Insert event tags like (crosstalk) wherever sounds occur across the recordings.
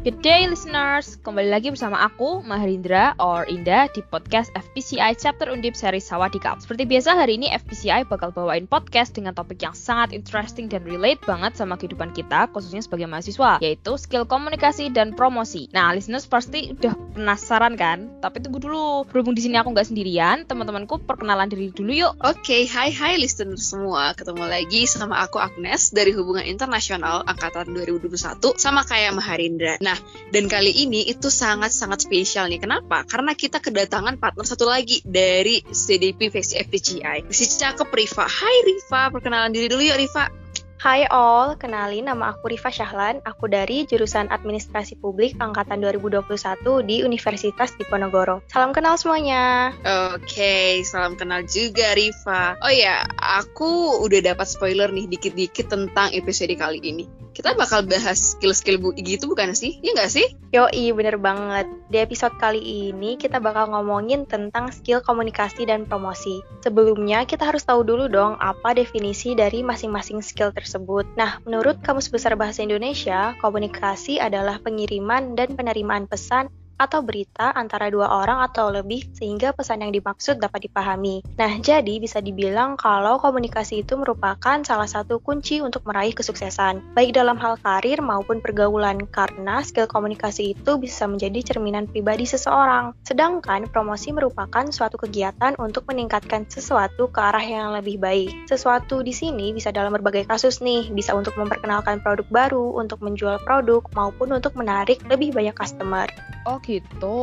Good day listeners, kembali lagi bersama aku Maharindra or Indah di podcast FPCI Chapter Undip seri Sawadikap. Seperti biasa hari ini FPCI bakal bawain podcast dengan topik yang sangat interesting dan relate banget sama kehidupan kita khususnya sebagai mahasiswa yaitu skill komunikasi dan promosi. Nah listeners pasti udah penasaran kan? Tapi tunggu dulu, berhubung di sini aku nggak sendirian, teman-temanku perkenalan diri dulu yuk. Oke, okay, hai hai listeners semua, ketemu lagi sama aku Agnes dari Hubungan Internasional Angkatan 2021 sama kayak Maharindra. Nah, dan kali ini itu sangat-sangat spesial nih. Kenapa? Karena kita kedatangan partner satu lagi dari CDP FPGI. Si cakep Riva. Hai Riva, perkenalan diri dulu yuk Riva. Hai all, kenalin nama aku Riva Syahlan, aku dari jurusan Administrasi Publik Angkatan 2021 di Universitas Diponegoro. Salam kenal semuanya. Oke, okay, salam kenal juga Riva. Oh ya, aku udah dapat spoiler nih dikit-dikit tentang episode kali ini kita bakal bahas skill-skill bu gitu bukan sih? Iya nggak sih? Yo, iya bener banget. Di episode kali ini kita bakal ngomongin tentang skill komunikasi dan promosi. Sebelumnya kita harus tahu dulu dong apa definisi dari masing-masing skill tersebut. Nah, menurut Kamus Besar Bahasa Indonesia, komunikasi adalah pengiriman dan penerimaan pesan atau berita antara dua orang atau lebih sehingga pesan yang dimaksud dapat dipahami. Nah, jadi bisa dibilang kalau komunikasi itu merupakan salah satu kunci untuk meraih kesuksesan, baik dalam hal karir maupun pergaulan, karena skill komunikasi itu bisa menjadi cerminan pribadi seseorang. Sedangkan promosi merupakan suatu kegiatan untuk meningkatkan sesuatu ke arah yang lebih baik. Sesuatu di sini bisa dalam berbagai kasus nih, bisa untuk memperkenalkan produk baru, untuk menjual produk, maupun untuk menarik lebih banyak customer. Oh gitu.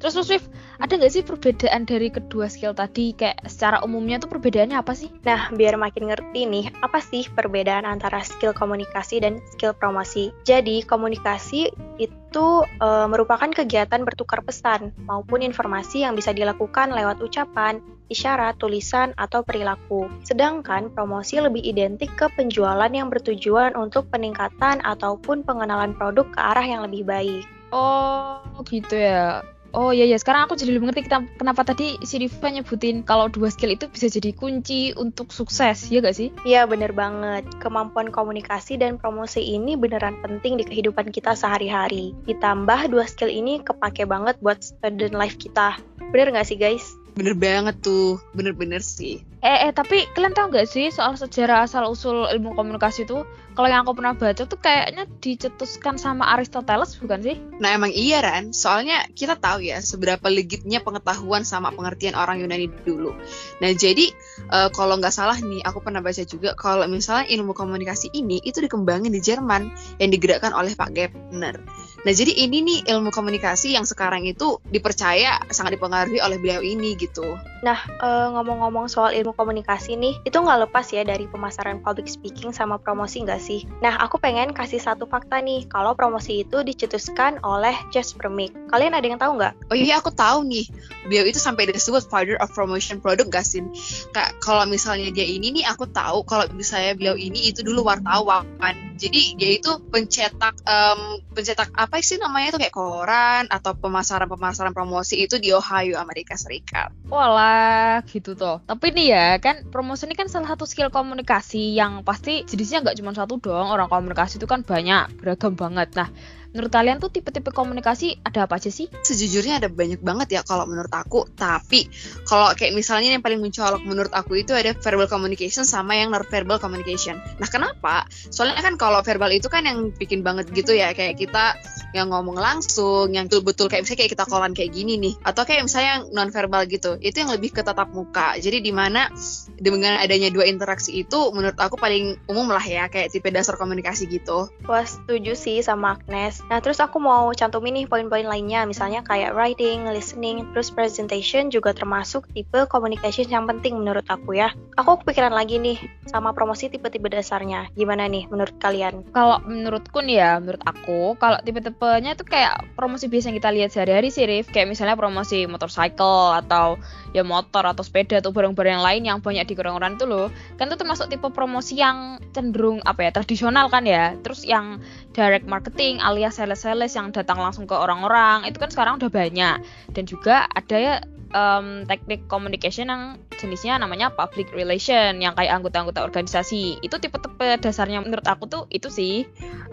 Terus terus Rif, ada nggak sih perbedaan dari kedua skill tadi? Kayak secara umumnya tuh perbedaannya apa sih? Nah, biar makin ngerti nih, apa sih perbedaan antara skill komunikasi dan skill promosi? Jadi, komunikasi itu e, merupakan kegiatan bertukar pesan maupun informasi yang bisa dilakukan lewat ucapan, isyarat, tulisan, atau perilaku. Sedangkan promosi lebih identik ke penjualan yang bertujuan untuk peningkatan ataupun pengenalan produk ke arah yang lebih baik. Oh gitu ya. Oh iya ya, sekarang aku jadi lebih ngerti kita kenapa tadi si Riva nyebutin kalau dua skill itu bisa jadi kunci untuk sukses, ya gak sih? Iya bener banget. Kemampuan komunikasi dan promosi ini beneran penting di kehidupan kita sehari-hari. Ditambah dua skill ini kepake banget buat student life kita. Bener gak sih guys? Bener banget tuh, bener-bener sih. Eh, eh tapi kalian tahu nggak sih soal sejarah asal usul ilmu komunikasi itu? Kalau yang aku pernah baca tuh kayaknya dicetuskan sama Aristoteles bukan sih? Nah emang iya Ran, soalnya kita tahu ya seberapa legitnya pengetahuan sama pengertian orang Yunani dulu. Nah jadi uh, kalau nggak salah nih, aku pernah baca juga kalau misalnya ilmu komunikasi ini itu dikembangin di Jerman yang digerakkan oleh Pak Gepner. Nah, jadi ini nih ilmu komunikasi yang sekarang itu dipercaya sangat dipengaruhi oleh beliau ini gitu. Nah, ngomong-ngomong soal ilmu komunikasi nih, itu nggak lepas ya dari pemasaran public speaking sama promosi nggak sih? Nah, aku pengen kasih satu fakta nih, kalau promosi itu dicetuskan oleh Jasper Mick. Kalian ada yang tahu nggak? Oh iya, aku tahu nih. Beliau itu sampai disebut father of promotion product gak sih? Kak, kalau misalnya dia ini nih, aku tahu kalau misalnya beliau ini itu dulu wartawan. Jadi dia itu pencetak um, pencetak apa sih namanya tuh kayak koran atau pemasaran-pemasaran promosi itu di Ohio Amerika Serikat. Walah gitu tuh. Tapi nih ya kan promosi ini kan salah satu skill komunikasi yang pasti jenisnya nggak cuma satu dong. Orang komunikasi itu kan banyak beragam banget. Nah Menurut kalian tuh tipe-tipe komunikasi ada apa aja sih? Sejujurnya ada banyak banget ya kalau menurut aku. Tapi kalau kayak misalnya yang paling mencolok menurut aku itu ada verbal communication sama yang non-verbal communication. Nah kenapa? Soalnya kan kalau verbal itu kan yang bikin banget gitu ya. Kayak kita yang ngomong langsung, yang betul-betul kayak misalnya kayak kita kolan kayak gini nih. Atau kayak misalnya yang non-verbal gitu. Itu yang lebih ke tatap muka. Jadi di mana dengan adanya dua interaksi itu menurut aku paling umum lah ya. Kayak tipe dasar komunikasi gitu. Wah setuju sih sama Agnes Nah, terus aku mau cantumin nih poin-poin lainnya, misalnya kayak writing, listening, terus presentation juga termasuk tipe communication yang penting menurut aku ya. Aku kepikiran lagi nih sama promosi tipe-tipe dasarnya. Gimana nih menurut kalian? Kalau menurutku nih ya, menurut aku, kalau tipe-tipenya itu kayak promosi biasa yang kita lihat sehari-hari sih, Rif. Kayak misalnya promosi motorcycle atau ya motor atau sepeda atau barang-barang yang lain yang banyak di orang-orang itu loh. Kan itu termasuk tipe promosi yang cenderung apa ya, tradisional kan ya. Terus yang direct marketing alias sales-sales yang datang langsung ke orang-orang itu kan sekarang udah banyak dan juga ada ya um, teknik communication yang jenisnya namanya public relation yang kayak anggota-anggota organisasi. Itu tipe-tipe dasarnya menurut aku tuh itu sih.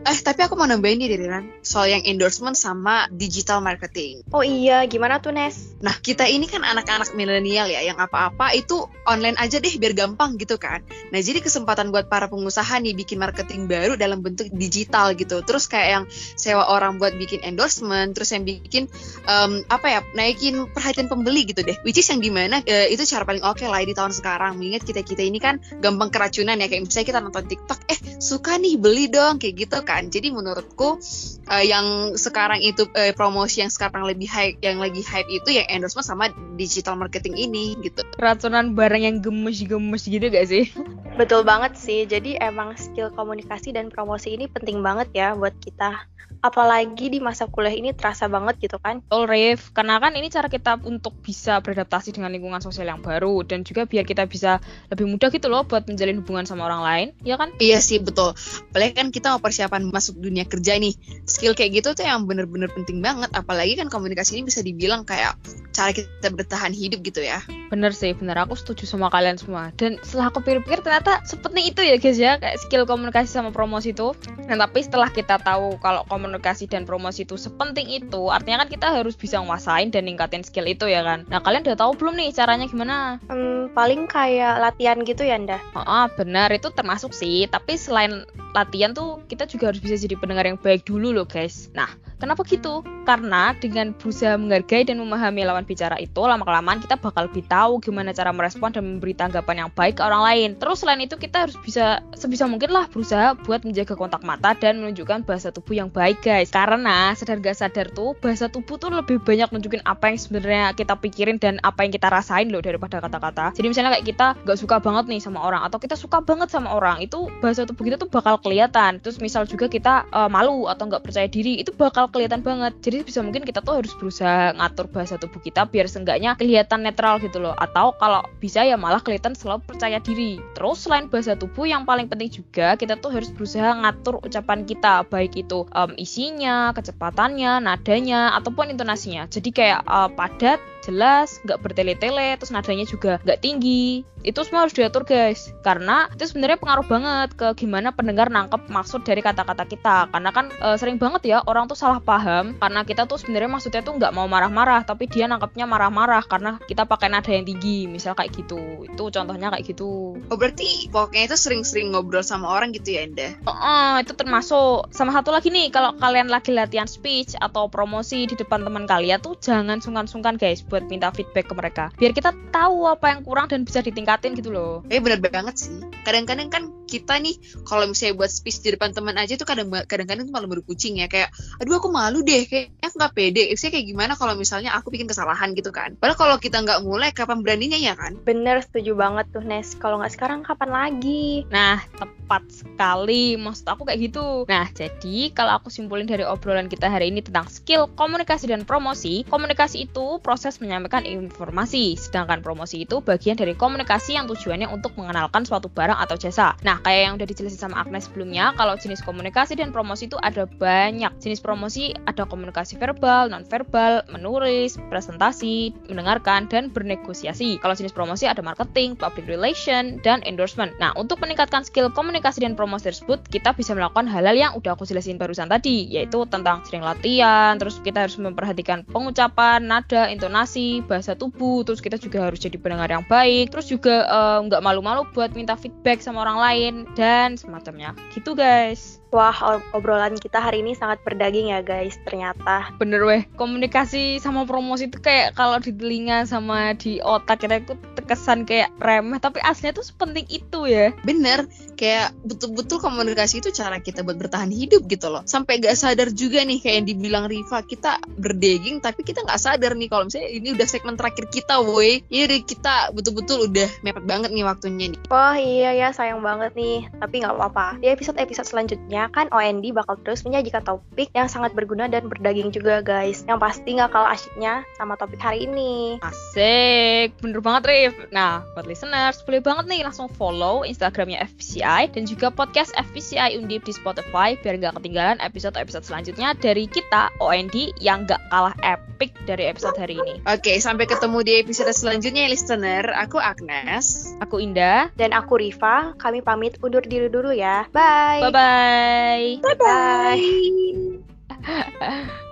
Eh, tapi aku mau nambahin nih Riran, soal yang endorsement sama digital marketing. Oh iya, gimana tuh Nes? Nah, kita ini kan anak-anak milenial ya, yang apa-apa itu online aja deh biar gampang gitu kan. Nah, jadi kesempatan buat para pengusaha nih bikin marketing baru dalam bentuk digital gitu. Terus kayak yang sewa orang buat bikin endorsement, terus yang bikin um, apa ya, naikin perhatian pembeli gitu deh. Which is yang di mana uh, itu cara paling oke okay lah di tahun sekarang. Mengingat kita-kita ini kan gampang keracunan ya, kayak misalnya kita nonton TikTok, eh suka nih beli dong kayak gitu kan. Jadi menurutku uh, yang sekarang itu uh, promosi yang sekarang lebih hype, yang lagi hype itu yang endorsement sama digital marketing ini gitu. Keracunan barang yang gemes-gemes gitu gak sih? Betul banget sih. Jadi emang skill komunikasi dan promosi ini penting banget ya buat kita apalagi di masa kuliah ini terasa banget gitu kan. Betul Rif, karena kan ini cara kita untuk bisa beradaptasi dengan lingkungan sosial yang baru dan juga biar kita bisa lebih mudah gitu loh buat menjalin hubungan sama orang lain, ya kan? Iya sih betul. Apalagi kan kita mau persiapan masuk dunia kerja nih. Skill kayak gitu tuh yang bener-bener penting banget. Apalagi kan komunikasi ini bisa dibilang kayak cara kita bertahan hidup gitu ya. Bener sih, bener aku setuju sama kalian semua. Dan setelah aku pikir-pikir ternyata seperti itu ya guys ya, kayak skill komunikasi sama promosi itu. Dan tapi setelah kita tahu kalau komunikasi komunikasi dan promosi itu sepenting itu, artinya kan kita harus bisa nguasain dan ningkatin skill itu ya kan. Nah kalian udah tahu belum nih caranya gimana? Hmm, paling kayak latihan gitu ya Nda? Oh, benar itu termasuk sih. Tapi selain latihan tuh kita juga harus bisa jadi pendengar yang baik dulu loh guys. Nah Kenapa gitu? Karena dengan berusaha menghargai dan memahami lawan bicara itu, lama-kelamaan kita bakal lebih tahu gimana cara merespon dan memberi tanggapan yang baik ke orang lain. Terus selain itu kita harus bisa sebisa mungkin lah berusaha buat menjaga kontak mata dan menunjukkan bahasa tubuh yang baik guys. Karena sadar gak sadar tuh bahasa tubuh tuh lebih banyak nunjukin apa yang sebenarnya kita pikirin dan apa yang kita rasain loh daripada kata-kata. Jadi misalnya kayak kita gak suka banget nih sama orang atau kita suka banget sama orang itu bahasa tubuh kita tuh bakal kelihatan. Terus misal juga kita uh, malu atau nggak percaya diri itu bakal kelihatan banget. Jadi bisa mungkin kita tuh harus berusaha ngatur bahasa tubuh kita biar seenggaknya kelihatan netral gitu loh. Atau kalau bisa ya malah kelihatan selalu percaya diri. Terus selain bahasa tubuh yang paling penting juga kita tuh harus berusaha ngatur ucapan kita. Baik itu um, isinya kecepatannya nadanya ataupun intonasinya. Jadi kayak uh, padat jelas, nggak bertele-tele, terus nadanya juga nggak tinggi. Itu semua harus diatur guys, karena itu sebenarnya pengaruh banget ke gimana pendengar nangkep maksud dari kata-kata kita. Karena kan e, sering banget ya orang tuh salah paham, karena kita tuh sebenarnya maksudnya tuh nggak mau marah-marah, tapi dia nangkepnya marah-marah karena kita pakai nada yang tinggi, misal kayak gitu. Itu contohnya kayak gitu. Oh berarti pokoknya itu sering-sering ngobrol sama orang gitu ya Enda? Oh, oh, itu termasuk. Sama satu lagi nih, kalau kalian lagi latihan speech atau promosi di depan teman kalian tuh jangan sungkan-sungkan guys buat minta feedback ke mereka. Biar kita tahu apa yang kurang dan bisa ditingkatin gitu loh. Eh bener banget sih. Kadang-kadang kan kita nih kalau misalnya buat speech di depan teman aja tuh kadang kadang-kadang tuh malah berkucing ya kayak aduh aku malu deh kayaknya aku nggak pede. Saya kayak gimana kalau misalnya aku bikin kesalahan gitu kan? Padahal kalau kita nggak mulai kapan beraninya ya kan? Bener setuju banget tuh Nes. Kalau nggak sekarang kapan lagi? Nah tepat sekali. Maksud aku kayak gitu. Nah jadi kalau aku simpulin dari obrolan kita hari ini tentang skill komunikasi dan promosi komunikasi itu proses menyampaikan informasi, sedangkan promosi itu bagian dari komunikasi yang tujuannya untuk mengenalkan suatu barang atau jasa. Nah, kayak yang udah dijelasin sama Agnes sebelumnya, kalau jenis komunikasi dan promosi itu ada banyak. Jenis promosi ada komunikasi verbal, non-verbal, menulis, presentasi, mendengarkan, dan bernegosiasi. Kalau jenis promosi ada marketing, public relation, dan endorsement. Nah, untuk meningkatkan skill komunikasi dan promosi tersebut, kita bisa melakukan hal-hal yang udah aku jelasin barusan tadi, yaitu tentang sering latihan, terus kita harus memperhatikan pengucapan, nada, intonasi, bahasa tubuh, terus kita juga harus jadi pendengar yang baik, terus juga eh, nggak uh, malu-malu buat minta feedback sama orang lain dan semacamnya. Gitu guys. Wah, obrolan kita hari ini sangat berdaging ya guys, ternyata. Bener weh, komunikasi sama promosi itu kayak kalau di telinga sama di otak kita itu terkesan kayak remeh, tapi aslinya tuh sepenting itu ya. Bener, kayak betul-betul komunikasi itu cara kita buat bertahan hidup gitu loh. Sampai gak sadar juga nih kayak yang dibilang Riva, kita berdaging tapi kita gak sadar nih kalau misalnya ini udah segmen terakhir kita woi. Iya kita betul-betul udah mepet banget nih waktunya nih. Wah iya ya sayang banget nih, tapi nggak apa-apa. Di episode-episode selanjutnya kan OND bakal terus menyajikan topik yang sangat berguna dan berdaging juga guys. Yang pasti nggak kalah asyiknya sama topik hari ini. Asik, bener banget Rif. Nah, buat listeners, boleh banget nih langsung follow Instagramnya FPCI dan juga podcast FPCI Undip di Spotify biar nggak ketinggalan episode-episode selanjutnya dari kita OND yang nggak kalah epic dari episode hari ini. Oke, sampai ketemu di episode selanjutnya, listener. Aku Agnes. Aku Indah. Dan aku Riva. Kami pamit undur diri dulu ya. Bye. Bye-bye. Bye-bye. (laughs) (laughs)